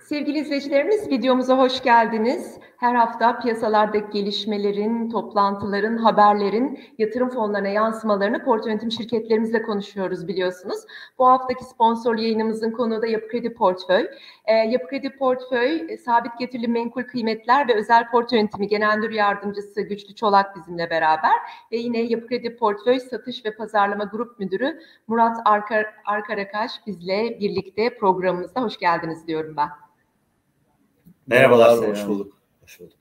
Sevgili izleyicilerimiz videomuza hoş geldiniz. Her hafta piyasalardaki gelişmelerin, toplantıların, haberlerin yatırım fonlarına yansımalarını portföy yönetim şirketlerimizle konuşuyoruz biliyorsunuz. Bu haftaki sponsor yayınımızın konuğu da Yapı Kredi Portföy. E, Yapı Kredi Portföy, e, sabit getirili menkul kıymetler ve özel portföy yönetimi genel müdür yardımcısı Güçlü Çolak bizimle beraber. Ve yine Yapı Kredi Portföy Satış ve Pazarlama Grup Müdürü Murat Arkar, Arkarakaş bizle birlikte programımızda hoş geldiniz diyorum ben. Merhabalar, Merhabalar hoş bulduk. Hoş bulduk.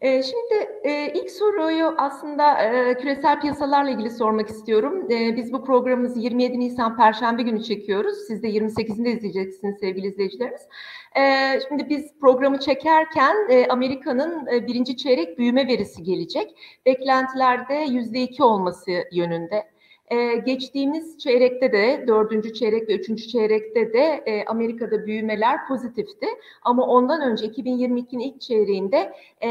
Ee, şimdi e, ilk soruyu aslında e, küresel piyasalarla ilgili sormak istiyorum. E, biz bu programımızı 27 Nisan Perşembe günü çekiyoruz. Siz de 28'inde izleyeceksiniz sevgili izleyicilerimiz. Şimdi biz programı çekerken Amerika'nın birinci çeyrek büyüme verisi gelecek. Beklentilerde %2 olması yönünde. Ee, geçtiğimiz çeyrekte de, dördüncü çeyrek ve üçüncü çeyrekte de e, Amerika'da büyümeler pozitifti. Ama ondan önce 2022'nin ilk çeyreğinde e,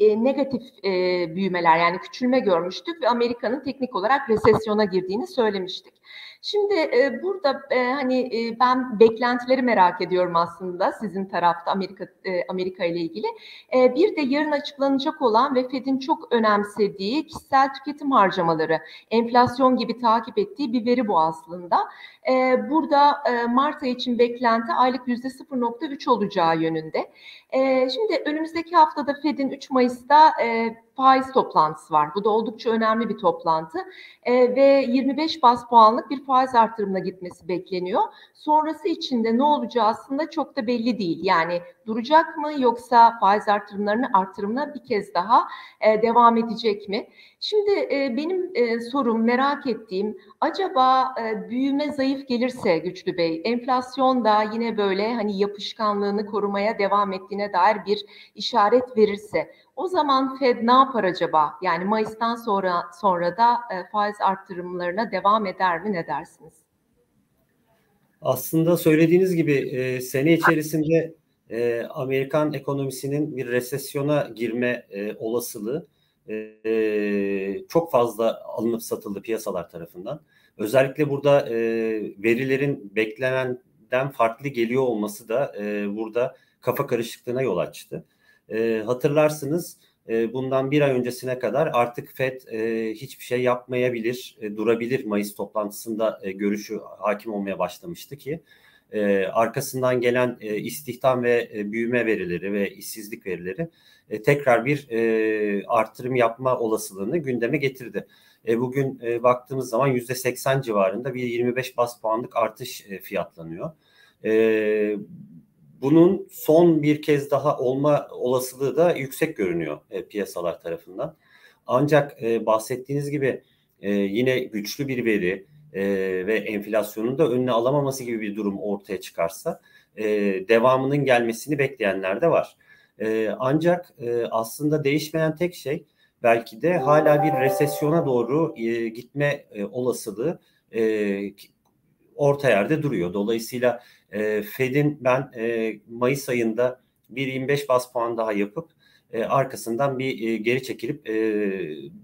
e, negatif e, büyümeler yani küçülme görmüştük ve Amerika'nın teknik olarak resesyona girdiğini söylemiştik. Şimdi e, burada e, hani e, ben beklentileri merak ediyorum aslında sizin tarafta Amerika e, Amerika ile ilgili. E, bir de yarın açıklanacak olan ve Fed'in çok önemsediği kişisel tüketim harcamaları, enflasyon gibi takip ettiği bir veri bu aslında. E, burada e, Mart ayı için beklenti aylık yüzde 0.3 olacağı yönünde. E, şimdi önümüzdeki haftada Fed'in 3 Mayıs'ta e, faiz toplantısı var. Bu da oldukça önemli bir toplantı e, ve 25 bas puanlık bir faiz artırımına gitmesi bekleniyor. Sonrası için de ne olacağı aslında çok da belli değil. Yani duracak mı yoksa faiz artırımlarını artırımına bir kez daha e, devam edecek mi? Şimdi e, benim e, sorum merak ettiğim acaba e, büyüme zayıf gelirse Güçlü Bey enflasyon da yine böyle hani yapışkanlığını korumaya devam ettiğine dair bir işaret verirse o zaman Fed ne yapar acaba? Yani Mayıs'tan sonra sonra da e, faiz arttırımlarına devam eder mi ne dersiniz? Aslında söylediğiniz gibi e, sene içerisinde e, Amerikan ekonomisinin bir resesyona girme e, olasılığı e, çok fazla alınıp satıldı piyasalar tarafından. Özellikle burada e, verilerin beklenenden farklı geliyor olması da e, burada kafa karışıklığına yol açtı. E, hatırlarsınız e, bundan bir ay öncesine kadar artık FED e, hiçbir şey yapmayabilir, e, durabilir Mayıs toplantısında e, görüşü hakim olmaya başlamıştı ki e, arkasından gelen e, istihdam ve e, büyüme verileri ve işsizlik verileri e, tekrar bir e, artırım yapma olasılığını gündeme getirdi. E, bugün e, baktığımız zaman yüzde 80 civarında bir 25 bas puanlık artış e, fiyatlanıyor. E, bunun son bir kez daha olma olasılığı da yüksek görünüyor e, piyasalar tarafından. Ancak e, bahsettiğiniz gibi e, yine güçlü bir veri e, ve enflasyonun da önüne alamaması gibi bir durum ortaya çıkarsa e, devamının gelmesini bekleyenler de var. E, ancak e, aslında değişmeyen tek şey belki de hala bir resesyona doğru e, gitme e, olasılığı e, orta yerde duruyor. Dolayısıyla e, Fed'in ben e, Mayıs ayında bir 25 bas puan daha yapıp e, arkasından bir e, geri çekilip e,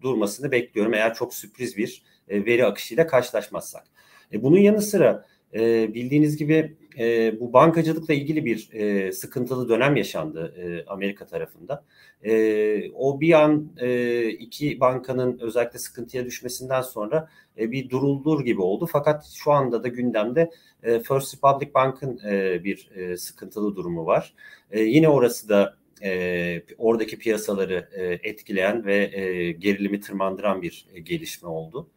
durmasını bekliyorum. Eğer çok sürpriz bir e, veri akışıyla karşılaşmazsak. E, bunun yanı sıra e, bildiğiniz gibi e, bu bankacılıkla ilgili bir e, sıkıntılı dönem yaşandı e, Amerika tarafında. E, o bir an e, iki bankanın özellikle sıkıntıya düşmesinden sonra e, bir duruldur gibi oldu. Fakat şu anda da gündemde e, First Republic Bank'ın e, bir e, sıkıntılı durumu var. E, yine orası da e, oradaki piyasaları e, etkileyen ve e, gerilimi tırmandıran bir e, gelişme oldu.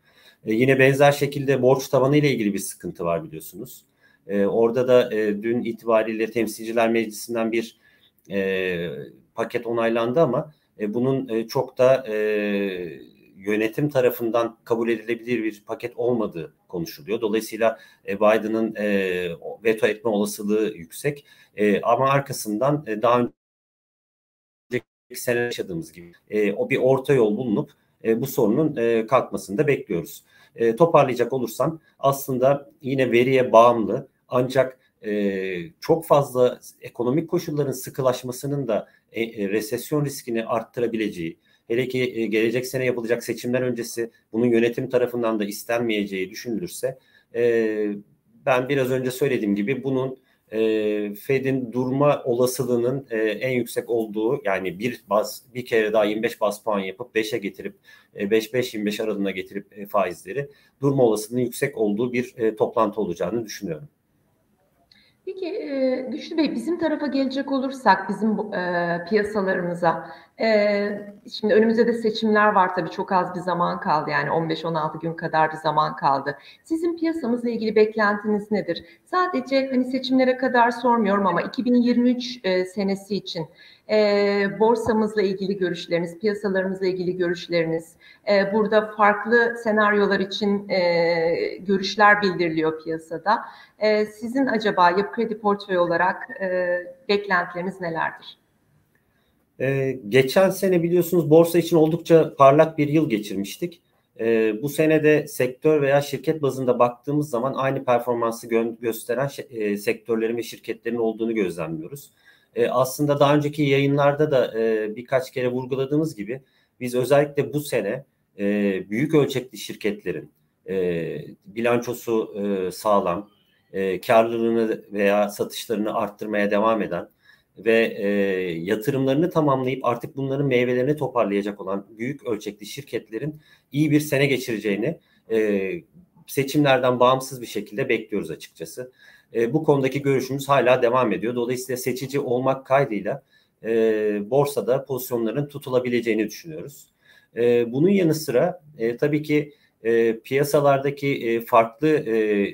E, yine benzer şekilde borç tavanı ile ilgili bir sıkıntı var biliyorsunuz. E, orada da e, dün itibariyle Temsilciler Meclisi'nden bir e, paket onaylandı ama e, bunun e, çok da e, yönetim tarafından kabul edilebilir bir paket olmadığı konuşuluyor. Dolayısıyla e, Biden'ın e, veto etme olasılığı yüksek. E, ama arkasından e, daha önceki sene yaşadığımız gibi e, o bir orta yol bulunup e, bu sorunun e, kalkmasını da bekliyoruz. E, toparlayacak olursam aslında yine veriye bağımlı ancak e, çok fazla ekonomik koşulların sıkılaşmasının da e, e, resesyon riskini arttırabileceği, hele ki e, gelecek sene yapılacak seçimler öncesi bunun yönetim tarafından da istenmeyeceği düşünülürse e, ben biraz önce söylediğim gibi bunun e, Fed'in durma olasılığının e, en yüksek olduğu yani bir bas bir kere daha 25 bas puan yapıp 5'e getirip e, 5-5-25 aralığına getirip e, faizleri durma olasılığının yüksek olduğu bir e, toplantı olacağını düşünüyorum. Peki e, Güçlü Bey bizim tarafa gelecek olursak bizim e, piyasalarımıza e, şimdi önümüzde de seçimler var tabii çok az bir zaman kaldı yani 15-16 gün kadar bir zaman kaldı. Sizin piyasamızla ilgili beklentiniz nedir? Sadece hani seçimlere kadar sormuyorum ama 2023 e, senesi için e, borsamızla ilgili görüşleriniz, piyasalarımızla ilgili görüşleriniz, e, burada farklı senaryolar için e, görüşler bildiriliyor piyasada. E, sizin acaba yapı kredi portföyü olarak e, beklentileriniz nelerdir? Ee, geçen sene biliyorsunuz borsa için oldukça parlak bir yıl geçirmiştik. Ee, bu sene de sektör veya şirket bazında baktığımız zaman aynı performansı gö- gösteren e, sektörlerin ve şirketlerin olduğunu gözlemliyoruz. E, aslında daha önceki yayınlarda da e, birkaç kere vurguladığımız gibi biz özellikle bu sene e, büyük ölçekli şirketlerin e, bilançosu e, sağlam, e, karlılığını veya satışlarını arttırmaya devam eden ve e, yatırımlarını tamamlayıp artık bunların meyvelerini toparlayacak olan büyük ölçekli şirketlerin iyi bir sene geçireceğini e, seçimlerden bağımsız bir şekilde bekliyoruz açıkçası. E, bu konudaki görüşümüz hala devam ediyor. Dolayısıyla seçici olmak kaydıyla e, borsada pozisyonların tutulabileceğini düşünüyoruz. E, bunun yanı sıra e, tabii ki e, piyasalardaki e, farklı e,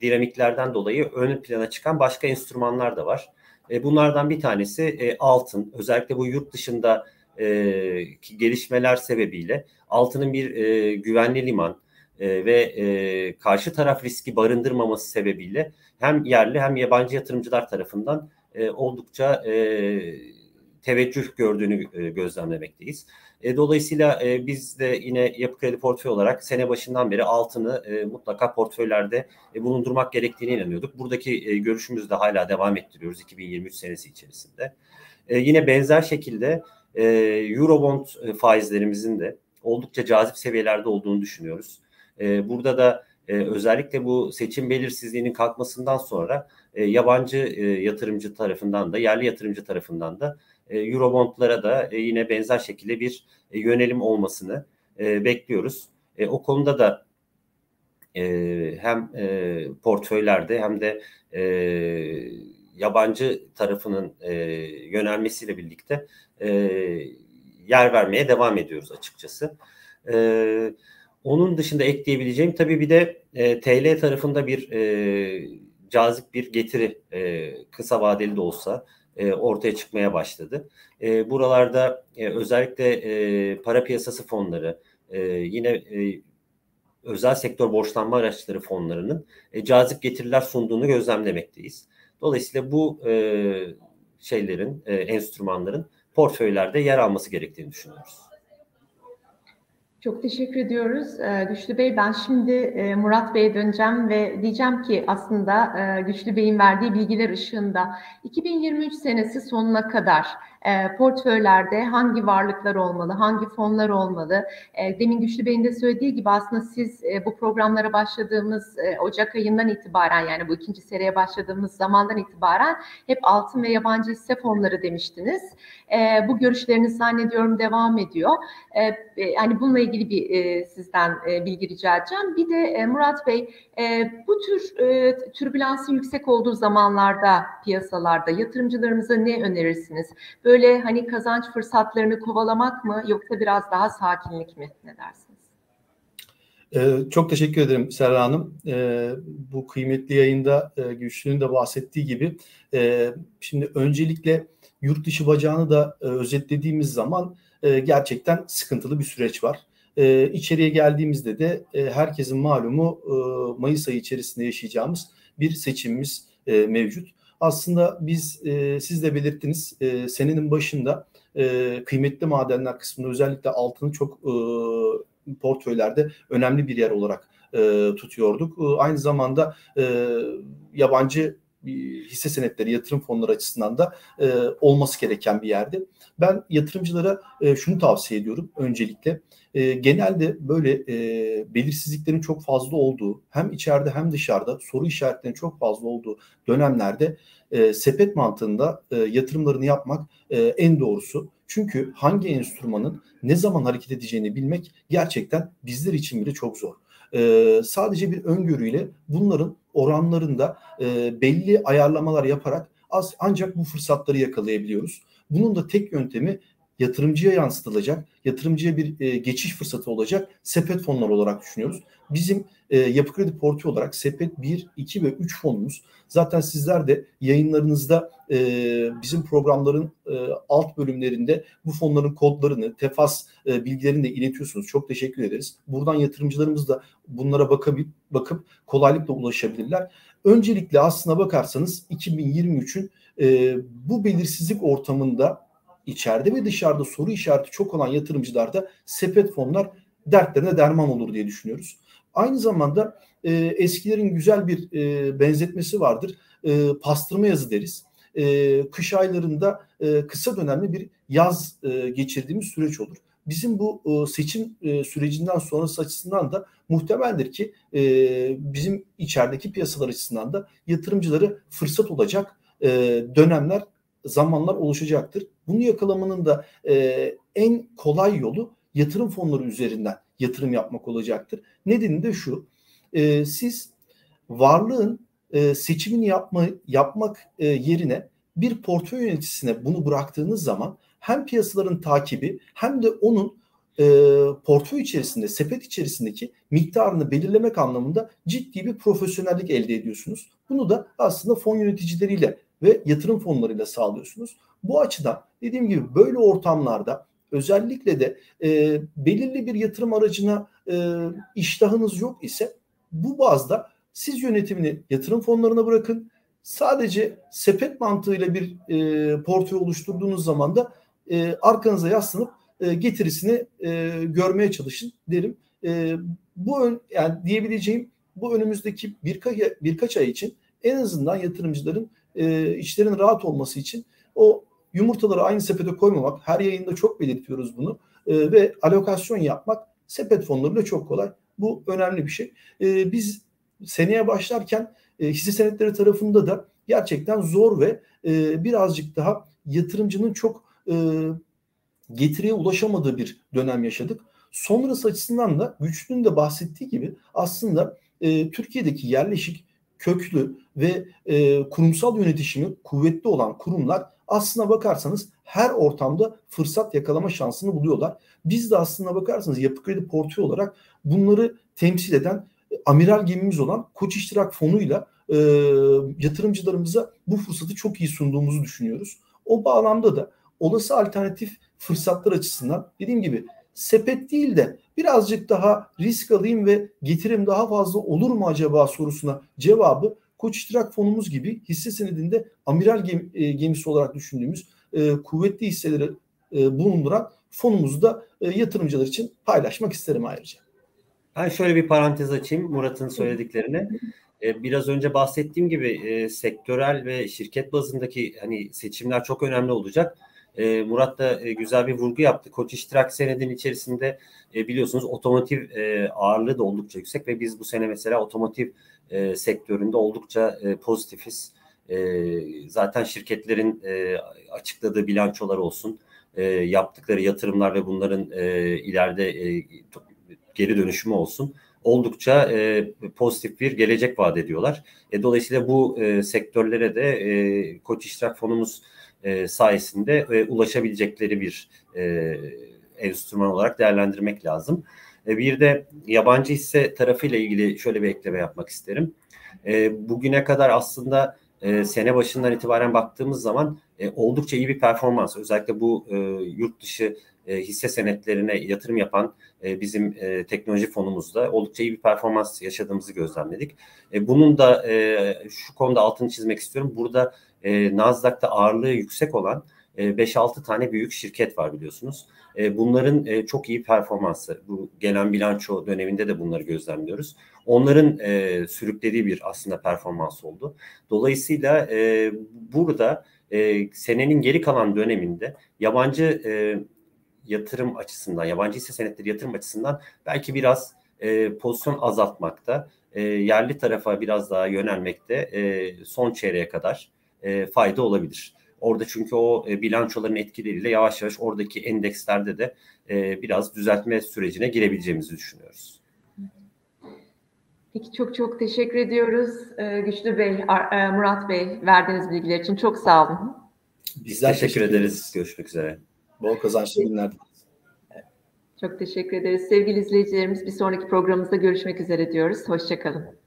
dinamiklerden dolayı ön plana çıkan başka enstrümanlar da var. E, bunlardan bir tanesi e, altın. Özellikle bu yurt dışında e, gelişmeler sebebiyle altının bir güvenli liman ve karşı taraf riski barındırmaması sebebiyle hem yerli hem yabancı yatırımcılar tarafından oldukça teveccüh gördüğünü e, gözlemlemekteyiz. E, dolayısıyla e, biz de yine yapı kredi portföy olarak sene başından beri altını mutlaka portföylerde bulundurmak gerektiğine inanıyorduk. Buradaki görüşümüzü de hala devam ettiriyoruz 2023 senesi içerisinde. Yine benzer şekilde Eurobond faizlerimizin de oldukça cazip seviyelerde olduğunu düşünüyoruz. Burada da özellikle bu seçim belirsizliğinin kalkmasından sonra yabancı yatırımcı tarafından da yerli yatırımcı tarafından da Eurobondlara da e, yine benzer şekilde bir e, yönelim olmasını e, bekliyoruz. E, o konuda da e, hem e, portföylerde hem de e, yabancı tarafının e, yönelmesiyle birlikte e, yer vermeye devam ediyoruz açıkçası. E, onun dışında ekleyebileceğim tabii bir de e, TL tarafında bir e, cazip bir getiri e, kısa vadeli de olsa e, ortaya çıkmaya başladı. E, buralarda e, özellikle e, para piyasası fonları, e, yine e, özel sektör borçlanma araçları fonlarının e, cazip getiriler sunduğunu gözlemlemekteyiz. Dolayısıyla bu e, şeylerin, e, enstrümanların portföylerde yer alması gerektiğini düşünüyoruz. Çok teşekkür ediyoruz ee, Güçlü Bey. Ben şimdi e, Murat Bey'e döneceğim ve diyeceğim ki aslında e, Güçlü Bey'in verdiği bilgiler ışığında 2023 senesi sonuna kadar e, portföylerde hangi varlıklar olmalı, hangi fonlar olmalı? E, demin Güçlü Bey'in de söylediği gibi aslında siz e, bu programlara başladığımız e, Ocak ayından itibaren yani bu ikinci seriye başladığımız zamandan itibaren hep altın ve yabancı hisse fonları demiştiniz. E, bu görüşleriniz zannediyorum devam ediyor. E, yani bununla ilgili bir e, sizden e, bilgi rica edeceğim. Bir de e, Murat Bey e, bu tür e, türbülansın yüksek olduğu zamanlarda piyasalarda yatırımcılarımıza ne önerirsiniz? Böyle hani kazanç fırsatlarını kovalamak mı yoksa biraz daha sakinlik mi? Ne dersiniz? Ee, çok teşekkür ederim Serra Hanım. Ee, bu kıymetli yayında e, Güçlü'nün de bahsettiği gibi e, şimdi öncelikle yurt dışı bacağını da e, özetlediğimiz zaman e, gerçekten sıkıntılı bir süreç var. E, içeriye geldiğimizde de e, herkesin malumu e, Mayıs ayı içerisinde yaşayacağımız bir seçimimiz e, mevcut. Aslında biz e, siz de belirttiniz e, senenin başında e, kıymetli madenler kısmında özellikle altını çok e, portföylerde önemli bir yer olarak e, tutuyorduk. E, aynı zamanda e, yabancı hisse senetleri, yatırım fonları açısından da e, olması gereken bir yerde. Ben yatırımcılara e, şunu tavsiye ediyorum öncelikle. E, genelde böyle e, belirsizliklerin çok fazla olduğu, hem içeride hem dışarıda soru işaretlerinin çok fazla olduğu dönemlerde e, sepet mantığında e, yatırımlarını yapmak e, en doğrusu. Çünkü hangi enstrümanın ne zaman hareket edeceğini bilmek gerçekten bizler için bile çok zor. E, sadece bir öngörüyle bunların oranlarında e, belli ayarlamalar yaparak az ancak bu fırsatları yakalayabiliyoruz. Bunun da tek yöntemi yatırımcıya yansıtılacak, yatırımcıya bir e, geçiş fırsatı olacak sepet fonlar olarak düşünüyoruz. Bizim e, Yapı Kredi Portföy olarak sepet 1, 2 ve 3 fonumuz. Zaten sizler de yayınlarınızda e, bizim programların e, alt bölümlerinde bu fonların kodlarını, tefas e, bilgilerini de iletiyorsunuz. Çok teşekkür ederiz. Buradan yatırımcılarımız da bunlara bakıp, bakıp kolaylıkla ulaşabilirler. Öncelikle aslına bakarsanız 2023'ün e, bu belirsizlik ortamında içeride ve dışarıda soru işareti çok olan yatırımcılarda sepet fonlar dertlerine derman olur diye düşünüyoruz. Aynı zamanda e, eskilerin güzel bir e, benzetmesi vardır. E, pastırma yazı deriz. E, kış aylarında e, kısa dönemli bir yaz e, geçirdiğimiz süreç olur. Bizim bu e, seçim e, sürecinden sonrası açısından da muhtemeldir ki e, bizim içerideki piyasalar açısından da yatırımcıları fırsat olacak e, dönemler zamanlar oluşacaktır. Bunu yakalamanın da e, en kolay yolu yatırım fonları üzerinden yatırım yapmak olacaktır. Nedeni de şu. E, siz varlığın e, seçimini yapma, yapmak e, yerine bir portföy yöneticisine bunu bıraktığınız zaman hem piyasaların takibi hem de onun e, portföy içerisinde, sepet içerisindeki miktarını belirlemek anlamında ciddi bir profesyonellik elde ediyorsunuz. Bunu da aslında fon yöneticileriyle ve yatırım fonlarıyla sağlıyorsunuz. Bu açıdan dediğim gibi böyle ortamlarda özellikle de e, belirli bir yatırım aracına e, iştahınız yok ise bu bazda siz yönetimini yatırım fonlarına bırakın. Sadece sepet mantığıyla bir e, portföy oluşturduğunuz zaman da e, arkanıza yaslanıp e, getirisini e, görmeye çalışın derim. E, bu ön, yani diyebileceğim bu önümüzdeki birkaç birkaç ay için en azından yatırımcıların e, işlerin rahat olması için o yumurtaları aynı sepete koymamak, her yayında çok belirtiyoruz bunu e, ve alokasyon yapmak sepet fonlarıyla çok kolay. Bu önemli bir şey. E, biz seneye başlarken e, hisse senetleri tarafında da gerçekten zor ve e, birazcık daha yatırımcının çok e, getiriye ulaşamadığı bir dönem yaşadık. Sonrası açısından da güçlünün de bahsettiği gibi aslında e, Türkiye'deki yerleşik köklü ve e, kurumsal yönetişimi kuvvetli olan kurumlar aslına bakarsanız her ortamda fırsat yakalama şansını buluyorlar. Biz de aslına bakarsanız yapı kredi portföy olarak bunları temsil eden e, amiral gemimiz olan Koç İştirak Fonu'yla e, yatırımcılarımıza bu fırsatı çok iyi sunduğumuzu düşünüyoruz. O bağlamda da olası alternatif fırsatlar açısından dediğim gibi sepet değil de birazcık daha risk alayım ve getirim daha fazla olur mu acaba sorusuna cevabı Koç İştirak Fonumuz gibi hisse senedinde amiral e, gemisi olarak düşündüğümüz e, kuvvetli hisseleri e, bulunduran fonumuzu da e, yatırımcılar için paylaşmak isterim ayrıca. Ben şöyle bir parantez açayım Murat'ın söylediklerine. E, biraz önce bahsettiğim gibi e, sektörel ve şirket bazındaki hani seçimler çok önemli olacak. E, Murat da e, güzel bir vurgu yaptı. Koç İştirak senedinin içerisinde e, biliyorsunuz otomotiv ağırlığı da oldukça yüksek ve biz bu sene mesela otomotiv sektöründe oldukça pozitifiz. Zaten şirketlerin açıkladığı bilançolar olsun, yaptıkları yatırımlar ve bunların ileride e, geri dönüşümü olsun oldukça e, pozitif bir gelecek vaat ediyorlar. E, dolayısıyla bu e, sektörlere de e, Koç İştirak Fonumuz e, sayesinde e, ulaşabilecekleri bir e, enstrüman olarak değerlendirmek lazım. E, bir de yabancı hisse tarafıyla ilgili şöyle bir ekleme yapmak isterim. Bugüne kadar aslında sene başından itibaren baktığımız zaman oldukça iyi bir performans. Özellikle bu yurt dışı hisse senetlerine yatırım yapan bizim teknoloji fonumuzda oldukça iyi bir performans yaşadığımızı gözlemledik. Bunun da şu konuda altını çizmek istiyorum. Burada e, Nasdaq'ta ağırlığı yüksek olan 5-6 tane büyük şirket var biliyorsunuz. Bunların çok iyi performansı, bu gelen bilanço döneminde de bunları gözlemliyoruz. Onların sürüklediği bir aslında performans oldu. Dolayısıyla burada senenin geri kalan döneminde yabancı yatırım açısından, yabancı hisse senetleri yatırım açısından belki biraz pozisyon azaltmakta, yerli tarafa biraz daha yönelmekte son çeyreğe kadar fayda olabilir. Orada çünkü o e, bilançoların etkileriyle yavaş yavaş oradaki endekslerde de e, biraz düzeltme sürecine girebileceğimizi düşünüyoruz. Peki çok çok teşekkür ediyoruz e, Güçlü Bey, e, Murat Bey verdiğiniz bilgiler için çok sağ olun. Biz teşekkür, teşekkür ederiz. ederiz. Görüşmek üzere. Bol kazançlı günler. Çok teşekkür ederiz. Sevgili izleyicilerimiz bir sonraki programımızda görüşmek üzere diyoruz. Hoşçakalın.